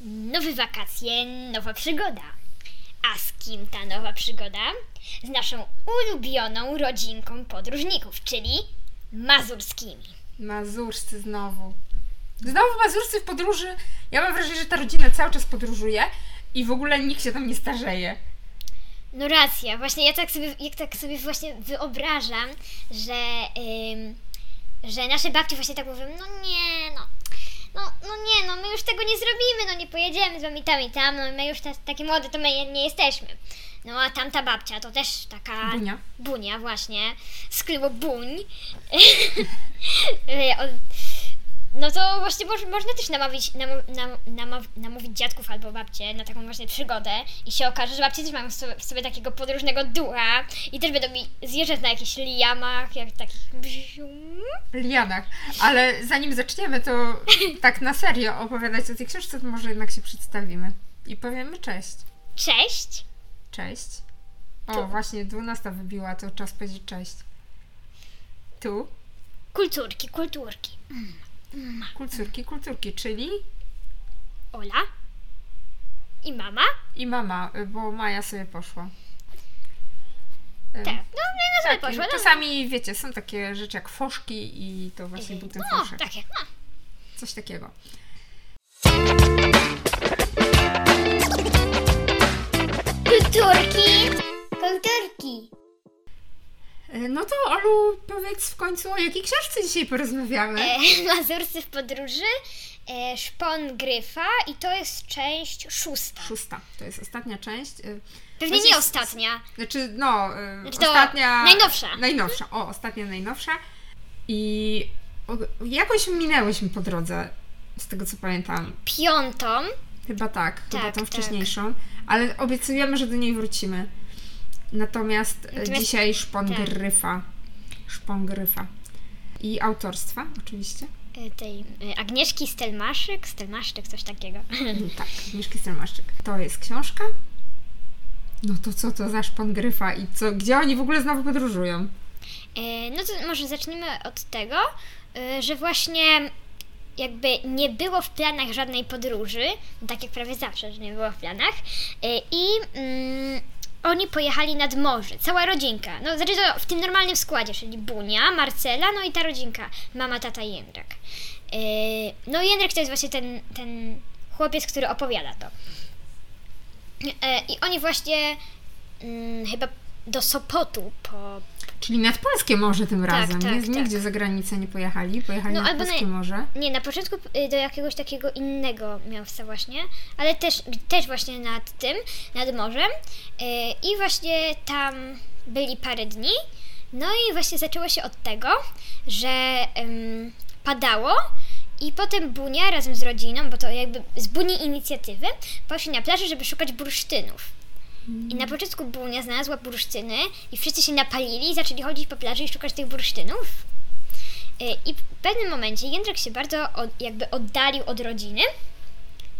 Nowe wakacje, nowa przygoda. A z kim ta nowa przygoda? Z naszą ulubioną rodzinką podróżników, czyli mazurskimi. Mazurscy znowu. Znowu Mazurscy w podróży. Ja mam wrażenie, że ta rodzina cały czas podróżuje i w ogóle nikt się tam nie starzeje. No racja, właśnie ja tak sobie, jak tak sobie właśnie wyobrażam, że, ym, że nasze babcie właśnie tak mówią, no nie, no, no, no nie, no my już tego nie zrobimy, no nie pojedziemy z wami tam i tam, no my już ta, takie młode to my nie jesteśmy. No a tamta babcia to też taka... Bunia. Bunia, właśnie, klubu Buń. No to właśnie moż, można też namawić, nam, nam, namaw, namówić dziadków albo babcie na taką właśnie przygodę i się okaże, że babcie też mają w sobie, w sobie takiego podróżnego ducha i też będą mi zjeżdżać na jakichś liamach, jak takich... Lianach. Ale zanim zaczniemy, to tak na serio opowiadać o tej książce, to może jednak się przedstawimy. I powiemy cześć. Cześć! Cześć. O, Tu. właśnie 12 wybiła, to czas powiedzieć cześć. Tu. Kulturki, kulturki. Kulturki, kulturki, czyli Ola i mama? i mama, bo Maja sobie poszła. Tak, no, no, no sobie tak. No, czasami, wiecie, są takie rzeczy jak foszki i to właśnie był ten no foszek. takie, no. Coś takiego. Kulturki! Kulturki! Y, No to Olu, powiedz w końcu o jakiej książce dzisiaj porozmawiamy. E, Mazurscy w podróży, e, Szpon Gryfa i to jest część szósta. Szósta. To jest ostatnia część. y, Pewnie Znaczy, nie ostatnia. Znaczy, no, y, Znaczy ostatnia. najnowsza. Najnowsza. O, ostatnia, najnowsza. I jakoś minęłyśmy po drodze, z tego co pamiętam. Piątą. Chyba tak, chyba Tak, tą tak. wcześniejszą. Ale obiecujemy, że do niej wrócimy. Natomiast, e, Natomiast- dzisiaj szpon tak. gryfa. Szpon gryfa. I autorstwa, oczywiście. e, tej e, Agnieszki Stelmaszyk, Stelmaszczyk, coś takiego. tak, Mieszki Stromaszczyk. To jest książka. No to co to za szpon gryfa i co, gdzie oni w ogóle znowu podróżują? No to może zacznijmy od tego, że właśnie jakby nie było w planach żadnej podróży, no tak jak prawie zawsze, że nie było w planach, i mm, oni pojechali nad morze, cała rodzinka, no znaczy to w tym normalnym składzie, czyli Bunia, Marcela, no i ta rodzinka, mama, tata i Jędrek. E, No Jędrek to jest właśnie ten, ten chłopiec, który opowiada to. E, I oni właśnie mm, chyba do Sopotu po, Czyli nad Polskie Morze tym razem. tak, nie, tak. Nigdzie za granicę nie pojechali, pojechali No, nad albo Polskie naj- Morze. Nie, na początku y, do jakiegoś takiego innego miasta właśnie, ale też, też właśnie nad tym, nad morzem. Y, I właśnie tam byli parę dni. No i właśnie zaczęło się od tego, że padało i potem Bunia razem z rodziną, bo to jakby z Buni inicjatywy, poszli na plażę, żeby szukać bursztynów. I na początku Bunia znalazła bursztyny i wszyscy się napalili i zaczęli chodzić po plaży i szukać tych bursztynów. Y, I w pewnym momencie Jędrek się bardzo od, jakby oddalił od rodziny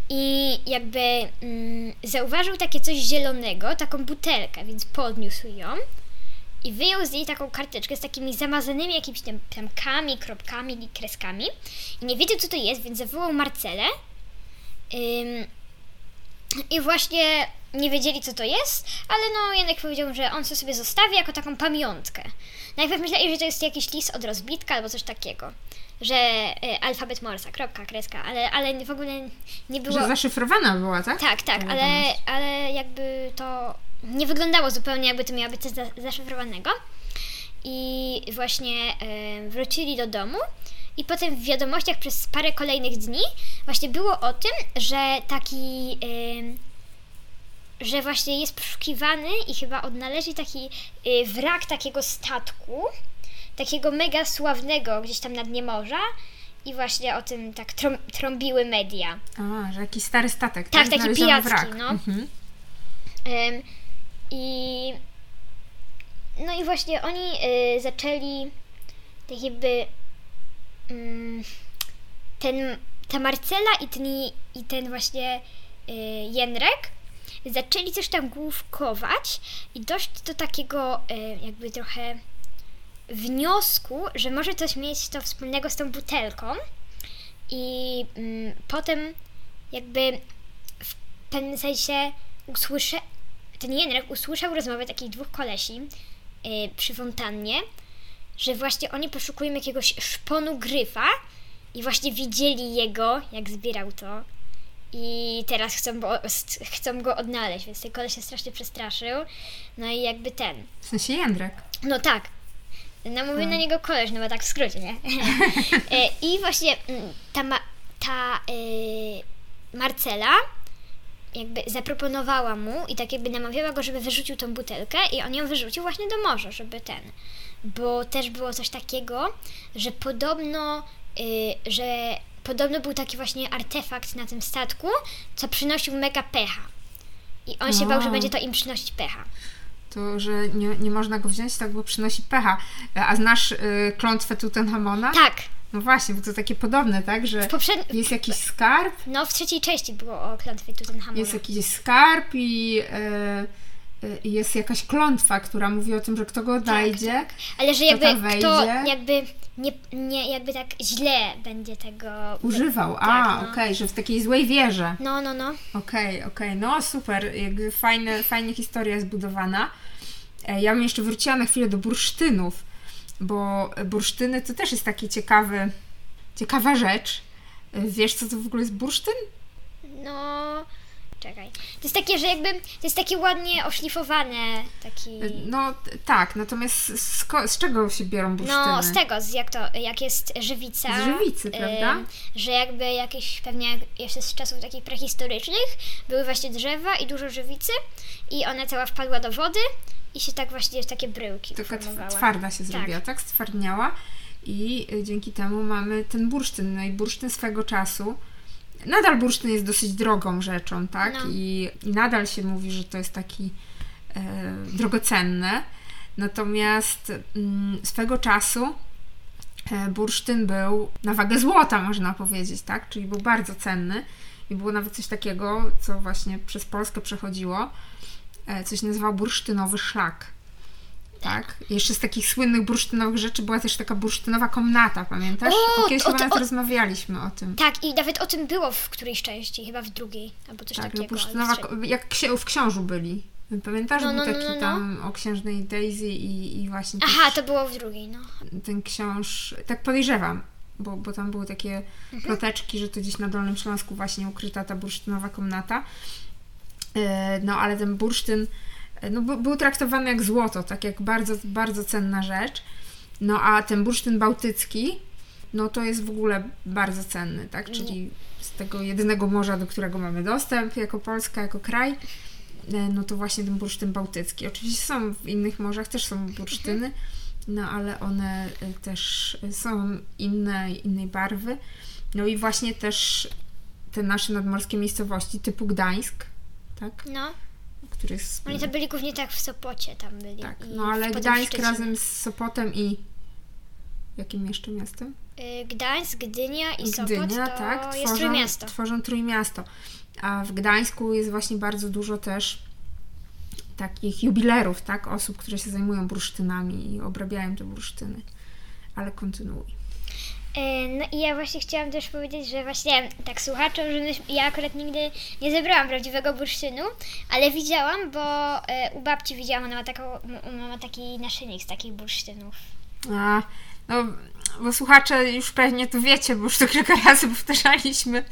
i jakby mm, zauważył takie coś zielonego, taką butelkę, więc podniósł ją i wyjął z niej taką karteczkę z takimi zamazanymi jakimiś tam plamkami, kropkami i kreskami. I nie wiedział co to jest, więc zawołał Marcelę i właśnie nie wiedzieli, co to jest, ale no jednak powiedział, że on to sobie zostawi jako taką pamiątkę. Najpierw myśleli, że to jest jakiś list od rozbitka albo coś takiego. Że y, alfabet Morsa, kropka, kreska, ale, ale w ogóle nie było. Że zaszyfrowana była, tak? Tak, tak, Ta ale, wiadomość. ale jakby to nie wyglądało zupełnie, jakby to miało być coś za, zaszyfrowanego. I właśnie e, wrócili do domu. I potem w wiadomościach przez parę kolejnych dni właśnie było o tym, że taki. E, że właśnie jest poszukiwany i chyba odnaleźli taki e, wrak takiego statku, takiego mega sławnego gdzieś tam na dnie morza. I właśnie o tym tak trą- trąbiły media. A, że jakiś stary statek. Tak, taki Znaleziono piracki, wrak. no. Mhm. Ym, I no i właśnie oni y, zaczęli tak jakby ten, ta Marcela i ten, i ten właśnie y, Jędrek zaczęli coś tam główkować i dość do takiego y, jakby trochę wniosku, że może coś mieć to wspólnego z tą butelką. I mm, potem jakby w pewnym sensie usłyszę, ten Jędrek usłyszał rozmowę takich dwóch kolesi yy, przy fontannie, że właśnie oni poszukują jakiegoś szponu gryfa i właśnie widzieli jego, jak zbierał to. I teraz chcą go, chcą go odnaleźć, więc ten koleś się strasznie przestraszył. No i jakby ten. W sensie Jędrek. No tak. No mówię na niego koleś, no bo tak w skrócie, nie? E, I właśnie mm, ta, ma, ta y, Marcela jakby zaproponowała mu i tak jakby namawiała go, żeby wyrzucił tą butelkę i on ją wyrzucił właśnie do morza, żeby ten. Bo też było coś takiego, że podobno, y, że podobno był taki właśnie artefakt na tym statku, co przynosił mega pecha. I on się bał, że będzie to im przynosić pecha. To, że nie, nie można go wziąć, tak, bo przynosi pecha. A znasz y, klątwę Tutenhamona? Tak, No właśnie, bo to takie podobne, tak, że w poprzednim, jest jakiś skarb, no w trzeciej części było o klątwie Tutenhamona. jest jakiś skarb i y, y, jest jakaś klątwa, która mówi o tym, że kto go odnajdzie, tak. Ale że jakby kto jakby nie, nie jakby tak źle będzie tego używał. A, Tak, okej, no. że w takiej złej wierze. No, no, no. Okej, okej, no super, jakby fajne, fajnie historia zbudowana. E, Ja bym jeszcze wróciła na chwilę do bursztynów, bo bursztyny to też jest taki ciekawy, ciekawa rzecz. Wiesz, co to w ogóle jest bursztyn? No, czekaj. To jest takie, że jakby, to jest takie ładnie oszlifowane, taki... No tak, natomiast z, z czego się biorą bursztyny? No, z tego, z jak to, jak jest żywica. Z żywicy, prawda? ym, że jakby jakieś, pewnie jeszcze z czasów takich prehistorycznych, były właśnie drzewa i dużo żywicy i ona cała wpadła do wody i się tak właśnie takie bryłki Taka twarda się zrobiła, tak? Stwardniała i y, dzięki temu mamy ten bursztyn. No i bursztyn swego czasu, nadal bursztyn jest dosyć drogą rzeczą, tak? No. I, I nadal się mówi, że to jest taki e, drogocenne. Natomiast mm, swego czasu e, bursztyn był na wagę złota, można powiedzieć, tak? Czyli był bardzo cenny. I było nawet coś takiego, co właśnie przez Polskę przechodziło, coś nazywał bursztynowy szlak. Tak. Jeszcze z takich słynnych bursztynowych rzeczy była też taka bursztynowa komnata, pamiętasz? O, Kiedyś o, chyba to- o- rozmawialiśmy o tym. Tak, i nawet o tym było w którejś części, chyba w drugiej, albo coś Tak, no takiego. bursztynowa, jak ksi- w książu byli. Pamiętasz? No, no, Był no, taki no, no. tam o księżnej Daisy i, i właśnie Aha, to było w drugiej, no. ten książ... Tak podejrzewam, bo, bo tam były takie Mhm. ploteczki, że to gdzieś na Dolnym Śląsku właśnie ukryta ta bursztynowa komnata. E, No, ale ten bursztyn e, no, by- był traktowany jak złoto, tak jak bardzo, bardzo cenna rzecz. No, a ten bursztyn bałtycki, no to jest w ogóle bardzo cenny, tak? Czyli z tego jedynego morza, do którego mamy dostęp jako Polska, jako kraj, e, no to właśnie ten bursztyn bałtycki. Oczywiście są w innych morzach, też są bursztyny, no ale one też są inne, innej barwy. No i właśnie też te nasze nadmorskie miejscowości typu Gdańsk, tak? No, Który jest... oni to byli głównie tak w Sopocie tam byli. Tak, no ale Gdańsk razem z Sopotem i jakim jeszcze miastem? Y, Gdańsk, Gdynia i Sopot Gdynia, to tak, jest tworzą, Trójmiasto. tworzą Trójmiasto. A w Gdańsku jest właśnie bardzo dużo też takich jubilerów, tak? Osób, które się zajmują bursztynami i obrabiają te bursztyny. Ale kontynuuj. Y, No i ja właśnie chciałam też powiedzieć, że właśnie tak słuchaczom, że ja akurat nigdy nie zebrałam prawdziwego bursztynu, ale widziałam, bo y, u babci widziałam, ona ma, taką, m- ma taki naszyjnik z takich bursztynów. A, no, bo słuchacze już pewnie to wiecie, bo już to kilka razy powtarzaliśmy,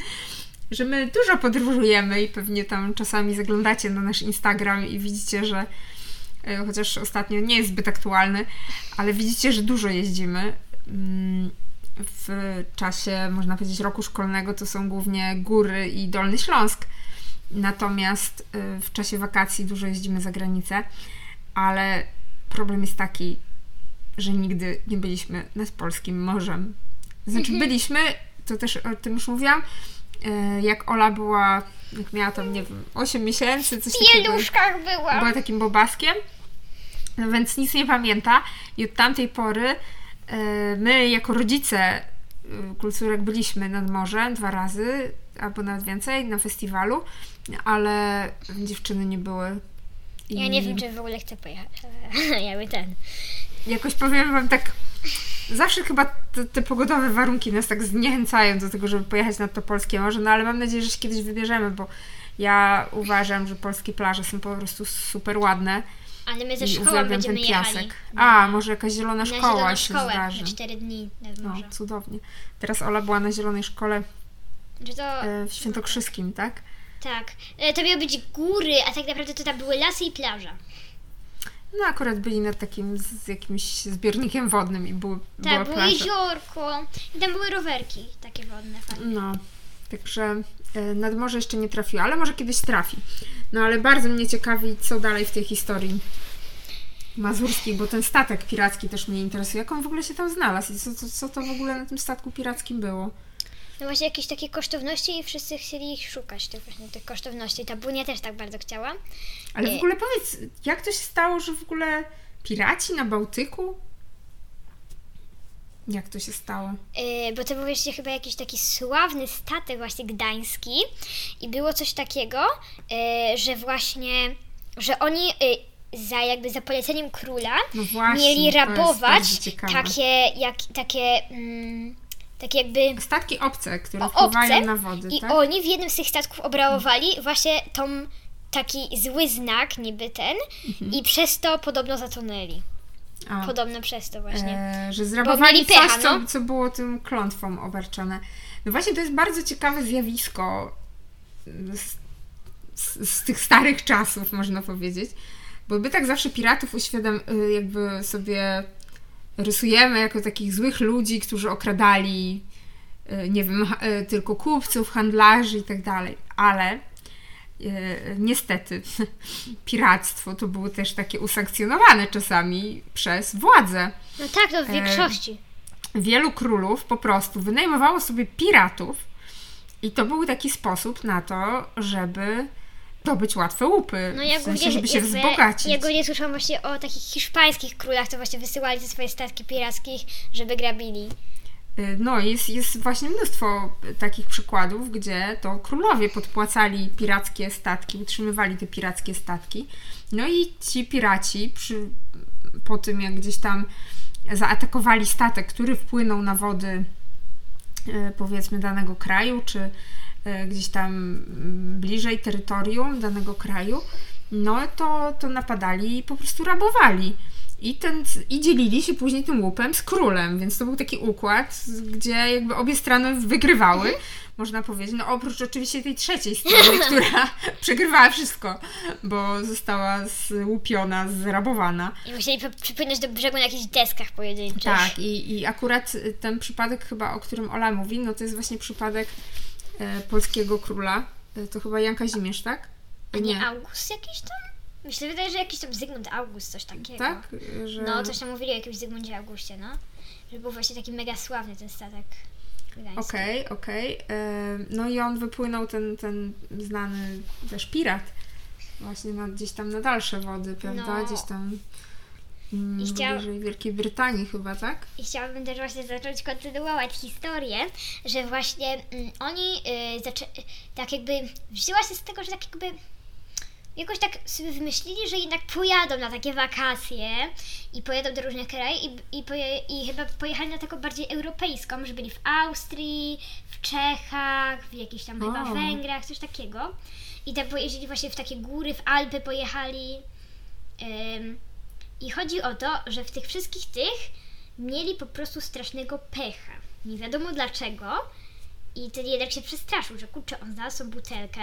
że my dużo podróżujemy i pewnie tam czasami zaglądacie na nasz Instagram i widzicie, że e, chociaż ostatnio nie jest zbyt aktualny, ale widzicie, że dużo jeździmy. Mm, W czasie, można powiedzieć, roku szkolnego to są głównie góry i Dolny Śląsk. Natomiast e, w czasie wakacji dużo jeździmy za granicę, ale problem jest taki, że nigdy nie byliśmy nad polskim morzem. Znaczy byliśmy, to też o tym już mówiłam, e, jak Ola była, jak miała tam, nie wiem, 8 miesięcy, coś W takiego. pieluszkach byłam! Była takim bobaskiem, no więc nic nie pamięta i od tamtej pory my jako rodzice e, kulturek byliśmy nad morzem dwa razy, albo nawet więcej, na festiwalu, ale dziewczyny nie były. Ja I- nie wiem, czy w ogóle chcę pojechać, ale jakby ten. jakoś powiem wam tak, zawsze chyba te, te pogodowe warunki nas tak zniechęcają do tego, żeby pojechać nad to polskie morze, no ale mam nadzieję, że się kiedyś wybierzemy, bo Ja uważam, że polskie plaże są po prostu super ładne. Ale my ze I szkołą uwielbiam będziemy ten jechali. piasek. A, może jakaś zielona na szkoła zieloną się szkołę zdarzy. na 4 dni No, cudownie. Teraz Ola była na zielonej szkole Że to, e, w Świętokrzyskim, tak? tak. E, To miały być góry, a tak naprawdę to tam były lasy i plaża. No akurat byli nad takim z jakimś zbiornikiem wodnym i były, była Tak, było plaża. jeziorko i tam były rowerki takie wodne fajne. No, także nad morze jeszcze nie trafiła, ale może kiedyś trafi. No ale bardzo mnie ciekawi, co dalej w tej historii mazurskiej, bo ten statek piracki też mnie interesuje. Jak on w ogóle się tam znalazł i co, co, co to w ogóle na tym statku pirackim było? No właśnie jakieś takie kosztowności i wszyscy chcieli ich szukać, tych właśnie tych kosztowności. Ta Bunia też tak bardzo chciała. Ale w Nie. ogóle powiedz, jak to się stało, że w ogóle piraci na Bałtyku? Jak to się stało? Yy, bo to był jeszcze chyba jakiś taki sławny statek właśnie gdański i było coś takiego, yy, że właśnie, że oni yy, za jakby za poleceniem króla No właśnie, mieli rabować takie, jak, takie, mm, takie jakby Statki obce, które wpływają na wody, i tak? oni w jednym z tych statków obrałowali właśnie tą taki zły znak niby ten Mhm. i przez to podobno zatonęli. A. Podobno przez to właśnie. E, że zrabowali pecha, coś, co, no. co było tym klątwą obarczone. No właśnie to jest bardzo ciekawe zjawisko z, z, z tych starych czasów, można powiedzieć. Bo my tak zawsze piratów uświadam, y, jakby sobie rysujemy jako takich złych ludzi, którzy okradali, y, nie wiem, y, tylko kupców, handlarzy i tak dalej. Ale niestety piractwo to było też takie usankcjonowane czasami przez władze No tak, to w e, większości. wielu królów po prostu wynajmowało sobie piratów i to był taki sposób na to, żeby zdobyć łatwe łupy, No ja w sensie, żeby się jakby- wzbogacić. Ja głównie słyszałam właśnie o takich hiszpańskich królach, to właśnie wysyłali te swoje statki pirackich, żeby grabili. Y, No, jest, jest właśnie mnóstwo takich przykładów, gdzie to królowie podpłacali pirackie statki, utrzymywali te pirackie statki. No i ci piraci, przy, po tym jak gdzieś tam zaatakowali statek, który wpłynął na wody e, powiedzmy danego kraju, czy e, gdzieś tam mm, bliżej terytorium danego kraju, no to, to napadali i po prostu rabowali. I, ten, I dzielili się później tym łupem z królem, więc to był taki układ, gdzie jakby obie strony wygrywały, można powiedzieć. No oprócz oczywiście tej trzeciej strony, która przegrywała wszystko, bo została złupiona, zrabowana. I musieli przypłynąć do brzegu na jakichś deskach pojedynczych. Tak, i, i akurat ten przypadek chyba, o którym Ola mówi, no to jest właśnie przypadek e, polskiego króla. E, to chyba Jan Kazimierz, tak? A nie August jakiś tam? Myślę, wydaje, że jakiś tam Zygmunt August, coś takiego. Tak? Że... No, coś tam mówili o jakimś Zygmuncie Augustie, no. Że był właśnie taki mega sławny ten statek. Okej, okej. E, No i on wypłynął, ten, ten znany też pirat, właśnie na, gdzieś tam na dalsze wody, prawda? No. Gdzieś tam mm, I chciał- bliżej Wielkiej Brytanii chyba, tak? I chciałabym też właśnie zacząć kontynuować historię, że właśnie mm, oni y, zaczę- tak jakby wzięła się z tego, że tak jakby jakoś tak sobie wymyślili, że jednak pojadą na takie wakacje i pojadą do różnych krajów i, i, poje, i chyba pojechali na taką bardziej europejską, że byli w Austrii, w Czechach, w jakichś tam chyba O. Węgrach, coś takiego. I tak pojeździli właśnie w takie góry, w Alpy pojechali. Ym, I chodzi o to, że w tych wszystkich tych mieli po prostu strasznego pecha. Nie wiadomo dlaczego. I ten jeden się przestraszył, że kurczę, on znalazł butelkę,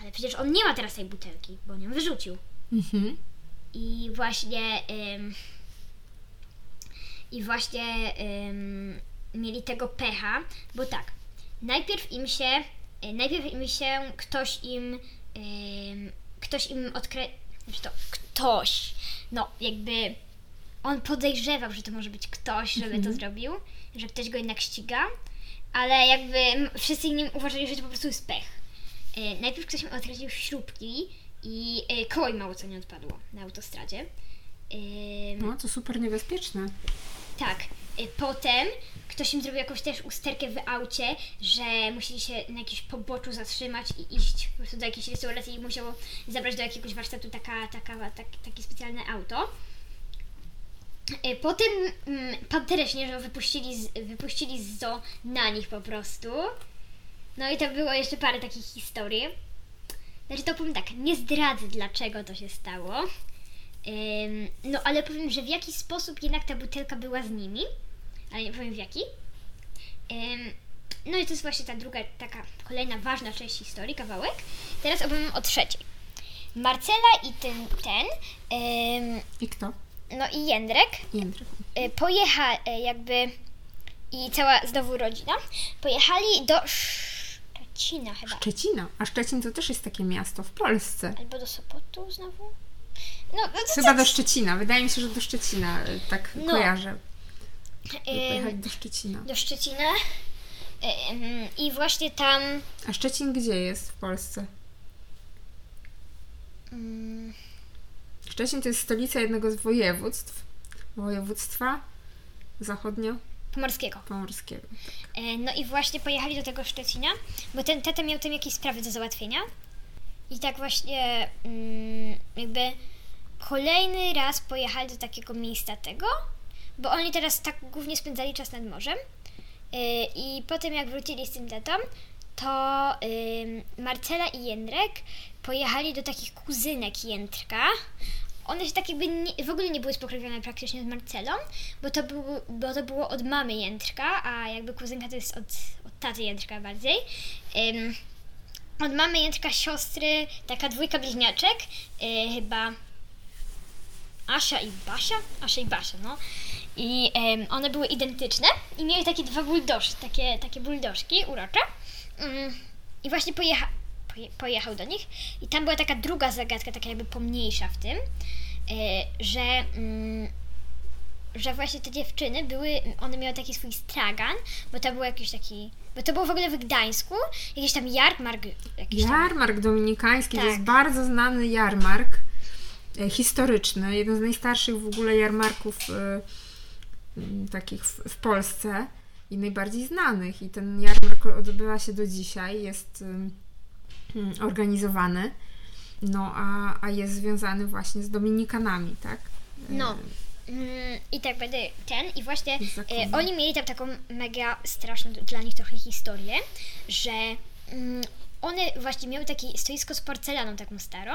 ale przecież on nie ma teraz tej butelki, bo on ją wyrzucił. Mhm. I właśnie. Ym, I właśnie ym, mieli tego pecha, bo tak, najpierw im się. y, Najpierw im się ktoś im. Ym, ktoś im odkre... Znaczy to ktoś. No, jakby. On podejrzewał, że to może być ktoś, żeby to zrobił, że ktoś go jednak ściga, ale jakby wszyscy inni uważali, że to po prostu jest pech. Y, najpierw ktoś mi odkręcił śrubki i y, koło im mało co nie odpadło na autostradzie. No, to super niebezpieczne. tak. Y, Potem ktoś im zrobił jakąś też usterkę w aucie, że musieli się na jakimś poboczu zatrzymać i iść po prostu do jakiejś restauracji i musiało zabrać do jakiegoś warsztatu taka, taka, tak, takie specjalne auto. Potem mm, Panterę Śnieżną wypuścili z, wypuścili z zoo na nich po prostu. No i to było jeszcze parę takich historii. Znaczy to powiem tak, nie zdradzę dlaczego to się stało. Ym, no ale powiem, że w jaki sposób jednak ta butelka była z nimi. Ale nie powiem w jaki. Ym, no i to jest właśnie ta druga, taka kolejna ważna część historii, kawałek. Teraz opowiem o trzeciej. Marcela i ten, ten ym, I kto? no i Jędrek Jędrek. y, pojecha y, jakby i cała znowu rodzina pojechali do Szczecina chyba. Szczecina. A Szczecin to też jest takie miasto w Polsce. Albo do Sopotu znowu? No, no to, Chyba do Szczecina. Wydaje mi się, że do Szczecina y, tak No. kojarzę. ym, Pojechali do Szczecina. do Szczecina. Ym, I właśnie tam. A Szczecin gdzie jest w Polsce? ym, Szczecin to jest stolica jednego z województw. Województwa zachodnio-pomorskiego. Pomorskiego. E, No i właśnie pojechali do tego Szczecina, bo ten tata miał tam jakieś sprawy do załatwienia. I tak właśnie mm, jakby kolejny raz pojechali do takiego miejsca tego, bo oni teraz tak głównie spędzali czas nad morzem. E, I potem jak wrócili z tym tatą, to Marcela i Jędrek pojechali do takich kuzynek Jędrka. One się tak jakby nie, w ogóle nie były spokrewnione praktycznie z Marcelą, bo to, był, bo to było od mamy Jędrka, a jakby kuzynka to jest od, od taty Jędrka bardziej. Od mamy Jędrka siostry, taka dwójka bliźniaczek, y, chyba Asia i Basia? Asia i Basia, no. I one były identyczne i miały takie dwa buldożki, takie, takie buldożki urocze. Mm, I właśnie pojecha, poje, pojechał do nich i tam była taka druga zagadka, taka jakby pomniejsza w tym, e, że, mm, że właśnie te dziewczyny były, one miały taki swój stragan, bo to był jakiś taki, bo to było w ogóle w Gdańsku, jakiś tam jarmark, jakiś tam, Jarmark dominikański to Tak. jest bardzo znany jarmark e, historyczny, jeden z najstarszych w ogóle jarmarków e, takich w, w Polsce i najbardziej znanych. I ten jarmark odbywa się do dzisiaj, jest organizowany, no a, a jest związany właśnie z dominikanami, tak? E, No. Mm, I tak będę ten i właśnie e, oni mieli tam taką mega straszną dla nich trochę historię, że mm, one właśnie miały takie stoisko z porcelaną taką starą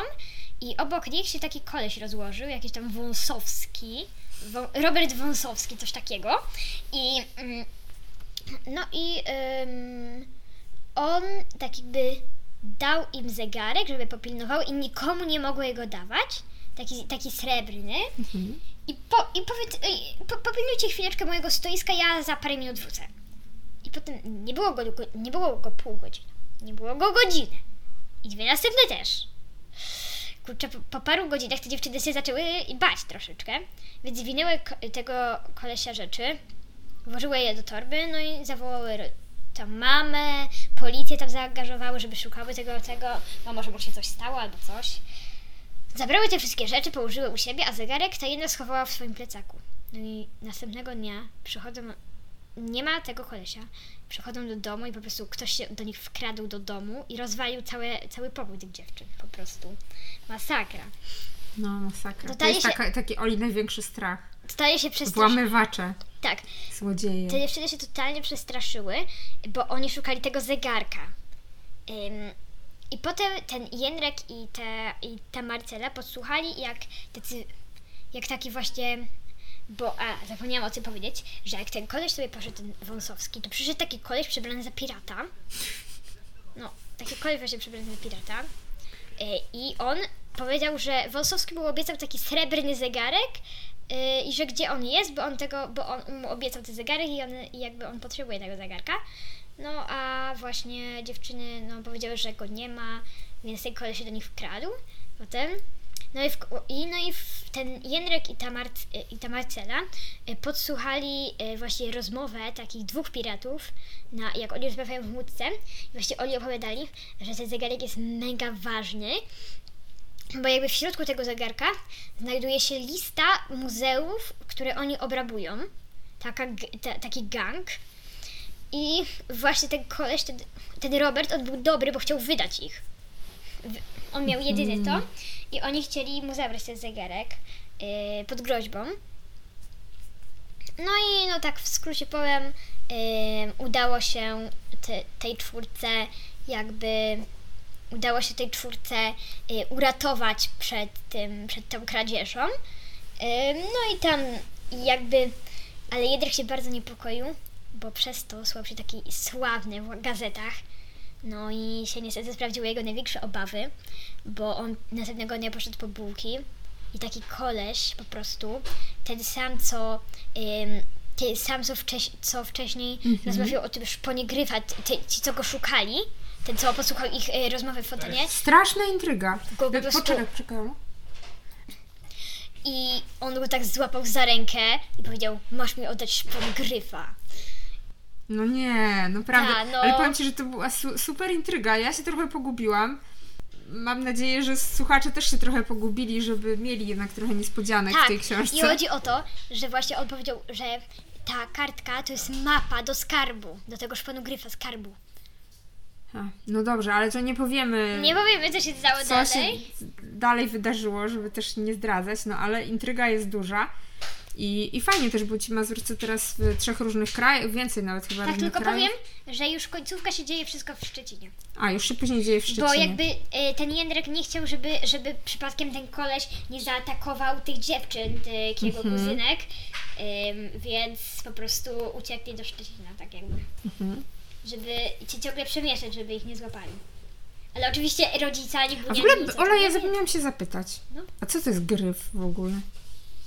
i obok nich się taki koleś rozłożył, jakiś tam Wąsowski, Wą- Robert Wąsowski, coś takiego i mm, no i ym, on tak jakby dał im zegarek, żeby popilnował i nikomu nie mogło jego dawać, taki, taki srebrny Mhm. i, po, i powiedz, po, popilnujcie chwileczkę mojego stoiska, ja za parę minut wrócę. I potem nie było go, nie było go pół godziny, nie było go godziny. I dwie następne też. Kurczę, po, po paru godzinach te dziewczyny się zaczęły bać troszeczkę, więc zwinęły ko- tego kolesia rzeczy, włożyły je do torby, no i zawołały tam mamę, policję tam zaangażowały, żeby szukały tego, tego, no może mu się coś stało albo coś. Zabrały te wszystkie rzeczy, położyły u siebie, a zegarek ta jedna schowała w swoim plecaku. No i następnego dnia przychodzą, nie ma tego kolesia, przychodzą do domu i po prostu ktoś się do nich wkradł do domu i rozwalił całe, cały pokój tych dziewczyn. Po prostu masakra. No, masakra. To Totalnie jest się- taka, taki Oli największy strach. Totalnie się przestraszyły. Włamywacze, Tak, złodzieje. te dziewczyny się totalnie przestraszyły, bo oni szukali tego zegarka. Ym, I potem ten Jędrek i ta, i ta Marcela podsłuchali, jak, tacy, jak taki właśnie. Bo, a, zapomniałam o tym powiedzieć, że jak ten koleś sobie poszedł, ten Wąsowski, to przyszedł taki koleś przebrany za pirata. No, taki koleś właśnie przebrany za pirata. Y, I on powiedział, że Wąsowski mu obiecał taki srebrny zegarek y, i że gdzie on jest, bo on tego, bo on mu obiecał ten zegarek i, on, jakby on potrzebuje tego zegarka. No a właśnie dziewczyny no, powiedziały, że go nie ma, więc ten koleś się do nich wkradł potem. No i, w, i, no i ten Jędrek i ta, Marc, i ta Marcela y, podsłuchali y, właśnie rozmowę takich dwóch piratów, na, jak oni rozmawiają w łódce. I właśnie oni opowiadali, że ten zegarek jest mega ważny, bo jakby w środku tego zegarka znajduje się lista muzeów, które oni obrabują. Taka, ta, taki gang. I właśnie ten koleś, ten, ten Robert, on był dobry, bo chciał wydać ich. On miał jedyny to i oni chcieli mu zabrać ten zegarek yy, pod groźbą. No i no tak w skrócie powiem, yy, udało się te, tej czwórce jakby udało się tej czwórce y, uratować przed tym, przed tą kradzieżą. Y, no i tam jakby, ale Jedrek się bardzo niepokoił, bo przez to słał się taki sławny w gazetach. No i się niestety sprawdziły jego największe obawy, bo on następnego dnia poszedł po bułki i taki koleś po prostu, ten sam co, ym, ten sam co, wcześ, co wcześniej rozmawiał o tym szponie gryfa, ty, ci co go szukali, ten co posłuchał ich y, rozmowy w fontanie Straszna intryga. Go po prostu- Poczekaj, poczekaj. i on go tak złapał za rękę i powiedział, masz mi oddać szpon gryfa. No nie, naprawdę. Ta, no. Ale powiem Ci, że to była su- super intryga. Ja się trochę pogubiłam. Mam nadzieję, że słuchacze też się trochę pogubili, żeby mieli jednak trochę niespodzianek w tej książce. Tak, i chodzi o to, że właśnie on powiedział, że ta kartka to jest mapa do skarbu, do tego szponu gryfa skarbu. No dobrze, ale to nie powiemy, Nie powiemy, co się stało co dalej. się dalej wydarzyło, żeby też nie zdradzać, no ale intryga jest duża. I, I fajnie też, bo ci Mazurcy teraz w trzech różnych krajach, więcej nawet chyba Tak, tylko krajów. powiem, że już końcówka się dzieje wszystko w Szczecinie. A, już się później dzieje w Szczecinie. Bo jakby y, ten Jędrek nie chciał, żeby, żeby przypadkiem ten koleś nie zaatakował tych dziewczyn, tych jego Mhm. kuzynek, ym, więc po prostu uciekli do Szczecina, tak jakby. Mhm. Żeby się ciągle przemieszać, żeby ich nie złapali. Ale oczywiście rodzica nie A w ogóle, Ola, ja zapomniałam się zapytać. No. A co to jest gryf w ogóle?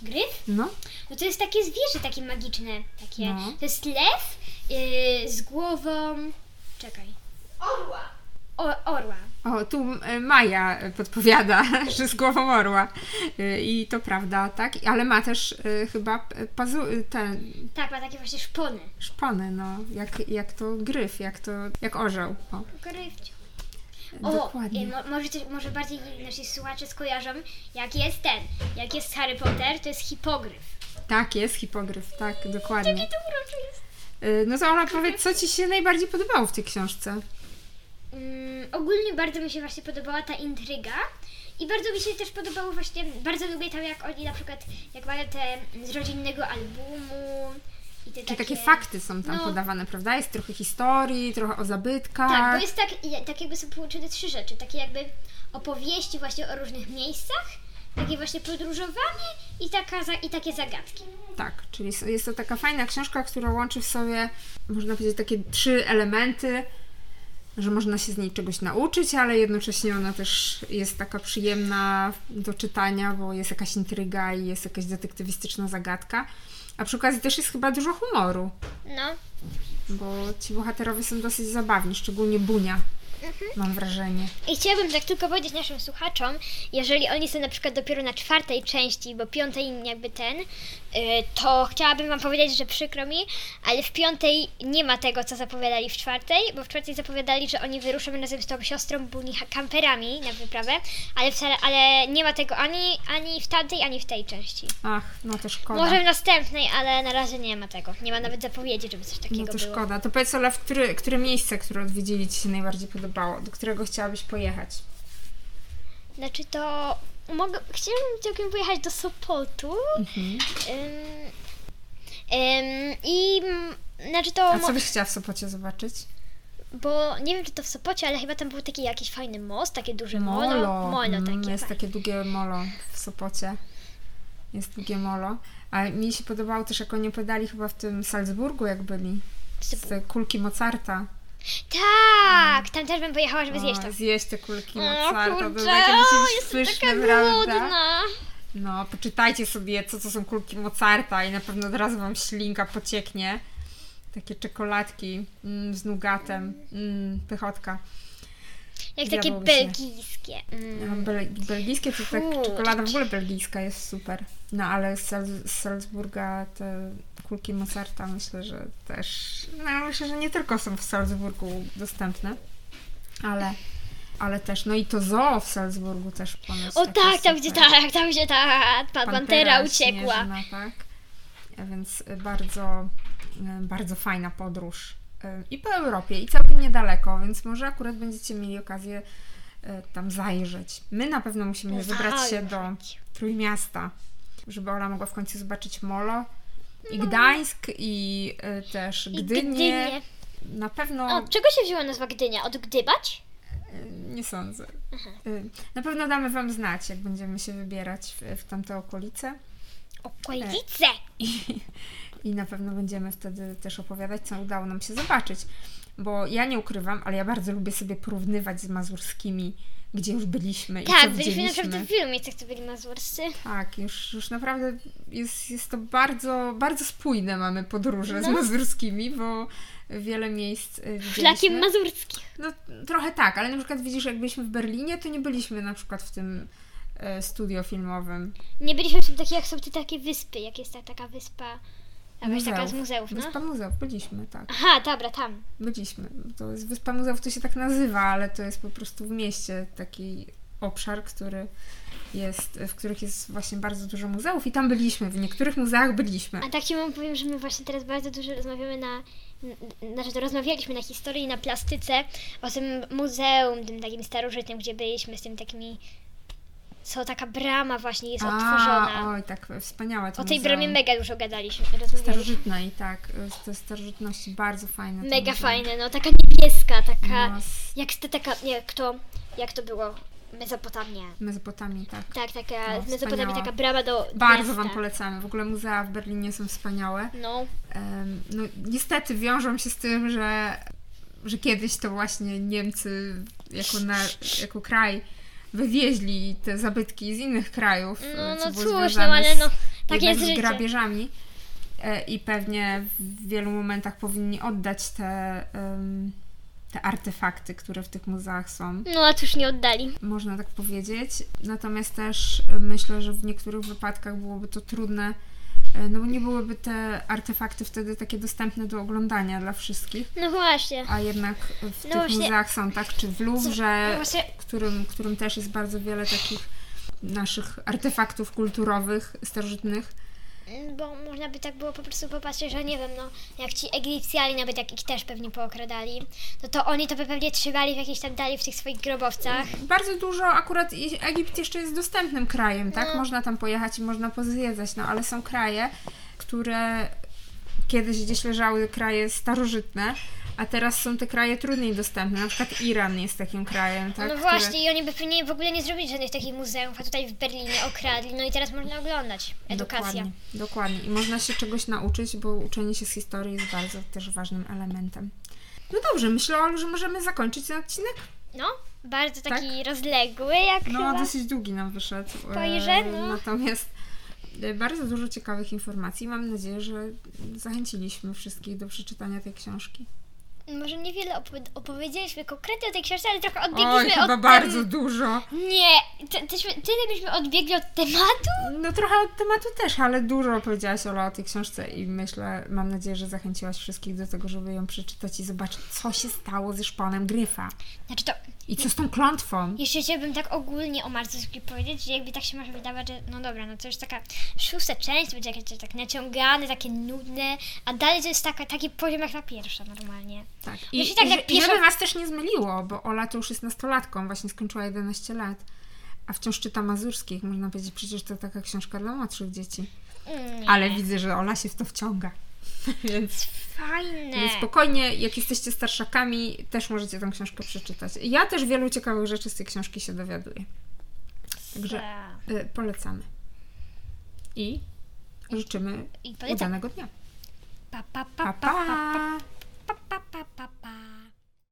Gryf? No? No to jest takie zwierzę, takie magiczne. Takie. No. To jest lew yy, z głową. Czekaj. Orła. O, orła. O, tu e, Maja podpowiada, że z głową orła. E, I to prawda, tak? Ale ma też e, chyba pazu... e, te Tak, ma takie właśnie szpony. szpony, no. Jak, jak to gryf, jak to... jak orzeł. O, Gryfcio. O, dokładnie. y, mo, może, może bardziej nasi słuchacze skojarzą, jak jest ten, jak jest Harry Potter, to jest hipogryf. Tak, jest hipogryf, tak, dokładnie. Jakie to urocze jest. E, No to Ola, powiedz, co Ci się najbardziej podobało w tej książce? Mm, ogólnie bardzo mi się właśnie podobała ta intryga i bardzo mi się też podobało właśnie, bardzo lubię tam jak oni na przykład, jak mają te z rodzinnego albumu Czyli takie... takie fakty są tam no. podawane, prawda? Jest trochę historii, trochę o zabytkach. Tak, bo jest tak, tak jakby są połączone trzy rzeczy, takie jakby opowieści właśnie o różnych miejscach, takie właśnie podróżowanie i, taka, i takie zagadki. Tak, czyli jest to taka fajna książka, która łączy w sobie, można powiedzieć, takie trzy elementy, że można się z niej czegoś nauczyć, ale jednocześnie ona też jest taka przyjemna do czytania, bo jest jakaś intryga i jest jakaś detektywistyczna zagadka. A przy okazji też jest chyba dużo humoru, No, bo ci bohaterowie są dosyć zabawni, szczególnie Bunia, mam wrażenie. I chciałabym tak tylko powiedzieć naszym słuchaczom, jeżeli oni są na przykład dopiero na czwartej części, bo piątej jakby ten, y, to chciałabym wam powiedzieć, że przykro mi, ale w piątej nie ma tego, co zapowiadali w czwartej, bo w czwartej zapowiadali, że oni wyruszą razem z tą siostrą Buni kamperami na wyprawę, ale, wcale, ale nie ma tego ani, ani w tamtej, ani w tej części. Ach, no to szkoda. Może w następnej, ale na razie nie ma tego. Nie ma nawet zapowiedzi, żeby coś takiego No to było. szkoda. To powiedz Ola, w które, które miejsce, które odwiedzili Ci się najbardziej podobało? Do którego chciałabyś pojechać? Znaczy to mogę, chciałabym całkiem pojechać do Sopotu. Mhm. Ym, ym, I mm, znaczy to, A co byś chciała w Sopocie zobaczyć? bo nie wiem czy to w Sopocie, ale chyba tam był taki jakiś fajny most, takie duże molo. Molo. Molo Mm, takie. Jest fajne. takie długie molo w Sopocie. Jest długie molo. A mi się podobało też, jak oni podali chyba w tym Salzburgu, jak byli. Z kulki Mozarta. Tak, tam też bym pojechała, żeby zjeść to. zjeść te kulki O Mozarta. To kurczę, takie o, być jestem pyszne, taka prawda? głodna. No, poczytajcie sobie, co to są kulki Mozarta i na pewno od razu Wam ślinka pocieknie. Takie czekoladki mm, z nugatem, mm, pychotka. Jak takie belgijskie. Mm. Bel- belgijskie to tak, czekolada w ogóle belgijska jest super. No ale z, Sal- z Salzburga te kulki Mozarta myślę, że też, no myślę, że nie tylko są w Salzburgu dostępne, ale, ale też, no i to zoo w Salzburgu też ponoć O takie tak, tam gdzie tak, tam gdzie ta pan pantera uciekła. tak. Więc bardzo, e, bardzo fajna podróż. E, I po Europie, i całkiem niedaleko, więc może akurat będziecie mieli okazję e, tam zajrzeć. My na pewno musimy wybrać się do Trójmiasta, żeby Ola mogła w końcu zobaczyć Molo. I Gdańsk, i e, też No. I Gdynię. Gdynię. Na pewno Od czego się wzięła nazwa Gdynia? Od gdybać? Nie sądzę. Y, Na pewno damy Wam znać, jak będziemy się wybierać w, w tamte okolice. Okolice! I, I na pewno będziemy wtedy też opowiadać, co udało nam się zobaczyć. Bo ja nie ukrywam, ale ja bardzo lubię sobie porównywać z mazurskimi, gdzie już byliśmy i co Tak, byliśmy widzieliśmy. naprawdę w wielu miejscach, co byli mazurscy. Tak, już, już naprawdę jest, jest to bardzo, bardzo spójne mamy podróże z No. mazurskimi, bo wiele miejsc y, Szlakiem widzieliśmy. mazurskich. No trochę tak, ale na przykład widzisz, jak byliśmy w Berlinie, to nie byliśmy na przykład w tym e, studio filmowym. Nie byliśmy w tym takie, jak są te takie wyspy, jak jest ta taka wyspa, jakaś taka z muzeów, no? Wyspa Muzeów, byliśmy, tak. Aha, dobra, tam. Byliśmy. To jest Wyspa Muzeów, to się tak nazywa, ale to jest po prostu w mieście taki obszar, który jest, w których jest właśnie bardzo dużo muzeów i tam byliśmy, w niektórych muzeach byliśmy. A tak ci wam powiem, że my właśnie teraz bardzo dużo rozmawiamy na, znaczy to rozmawialiśmy na historii, na plastyce, o tym muzeum, tym takim starożytnym, gdzie byliśmy z tym takimi, co taka brama właśnie jest odtworzona. A, oj, tak wspaniałe to O tej muzeum. bramie mega dużo gadaliśmy. Starożytna i tak, te starożytności bardzo fajne. Mega fajne, no taka niebieska, taka, No, jak to taka, jak to, jak to było, Mezopotamia. Mezopotamii, tak. Tak, taka, No, wspaniała. taka brama do Bardzo miasta. Wam polecamy. W ogóle muzea w Berlinie są wspaniałe. No, Em, No, niestety wiążą się z tym, że, że kiedyś to właśnie Niemcy jako, na, jako kraj wywieźli te zabytki z innych krajów. no, e, co no było cóż, no ale z- no, jednak jest z grabieżami. E, I pewnie w wielu momentach powinni oddać te, em, te artefakty, które w tych muzeach są. No, a cóż nie oddali. Można tak powiedzieć. Natomiast też myślę, że w niektórych wypadkach byłoby to trudne, no bo nie byłyby te artefakty wtedy takie dostępne do oglądania dla wszystkich. No właśnie. A jednak w tych właśnie- muzeach są, tak? Czy w Louvre, No którym, którym też jest bardzo wiele takich naszych artefaktów kulturowych, starożytnych. Bo można by tak było po prostu popatrzeć, że nie wiem, no, jak ci Egipcjanie nawet jak ich też pewnie pookradali, no to oni to by pewnie trzymali w jakiejś tam dali w tych swoich grobowcach. Bardzo dużo, akurat Egipt jeszcze jest dostępnym krajem, tak? No. Można tam pojechać i można pozwiedzać, no ale są kraje, które kiedyś gdzieś leżały kraje starożytne, a teraz są te kraje trudniej dostępne. Na przykład Iran jest takim krajem, tak? no Które- właśnie, i oni by pewnie w ogóle nie zrobili żadnych takich muzeów, a tutaj w Berlinie okradli, no i teraz można oglądać. Edukacja. Dokładnie, dokładnie. I można się czegoś nauczyć, bo uczenie się z historii jest bardzo też ważnym elementem. No dobrze, myślę, Olu, że możemy zakończyć ten odcinek. No, bardzo taki rozległy, jak No, chyba. dosyć długi nam wyszedł. Spojrzę, E, no. Natomiast e, bardzo dużo ciekawych informacji. Mam nadzieję, że zachęciliśmy wszystkich do przeczytania tej książki. Może niewiele opowi- opowiedzieliśmy konkretnie o tej książce, ale trochę odbiegliśmy Oj, chyba od bardzo tem- dużo. Nie, ty, tyśmy, tyle byśmy odbiegli od tematu. No trochę od tematu też, ale dużo opowiedziałaś Ola o tej książce i myślę, mam nadzieję, że zachęciłaś wszystkich do tego, żeby ją przeczytać i zobaczyć, co się stało ze szponem Gryfa. Znaczy to, I co z tą klątwą. jeszcze chciałabym tak ogólnie o Marcusku powiedzieć, że jakby tak się może wydawać, że no dobra, no to już taka szósta część, będzie jakieś tak naciągane, takie nudne, a dalej to jest taka, taki poziom jak na pierwsza normalnie. Tak. Jeśli I, tak i, jak i pisze- żeby was też nie zmyliło, bo Ola to już jest nastolatką, właśnie skończyła 11 lat, a wciąż czyta mazurskich. Można powiedzieć, przecież to taka książka dla młodszych dzieci. Mm, Ale widzę, że Ola się w to wciąga. Więc, Fajne. więc spokojnie, jak jesteście starszakami, też możecie tę książkę przeczytać. Ja też wielu ciekawych rzeczy z tej książki się dowiaduję. Także Tak. y, polecamy. I życzymy I udanego dnia. Pa, pa, pa, Pa, pa, pa, pa! pa, pa, pa, pa,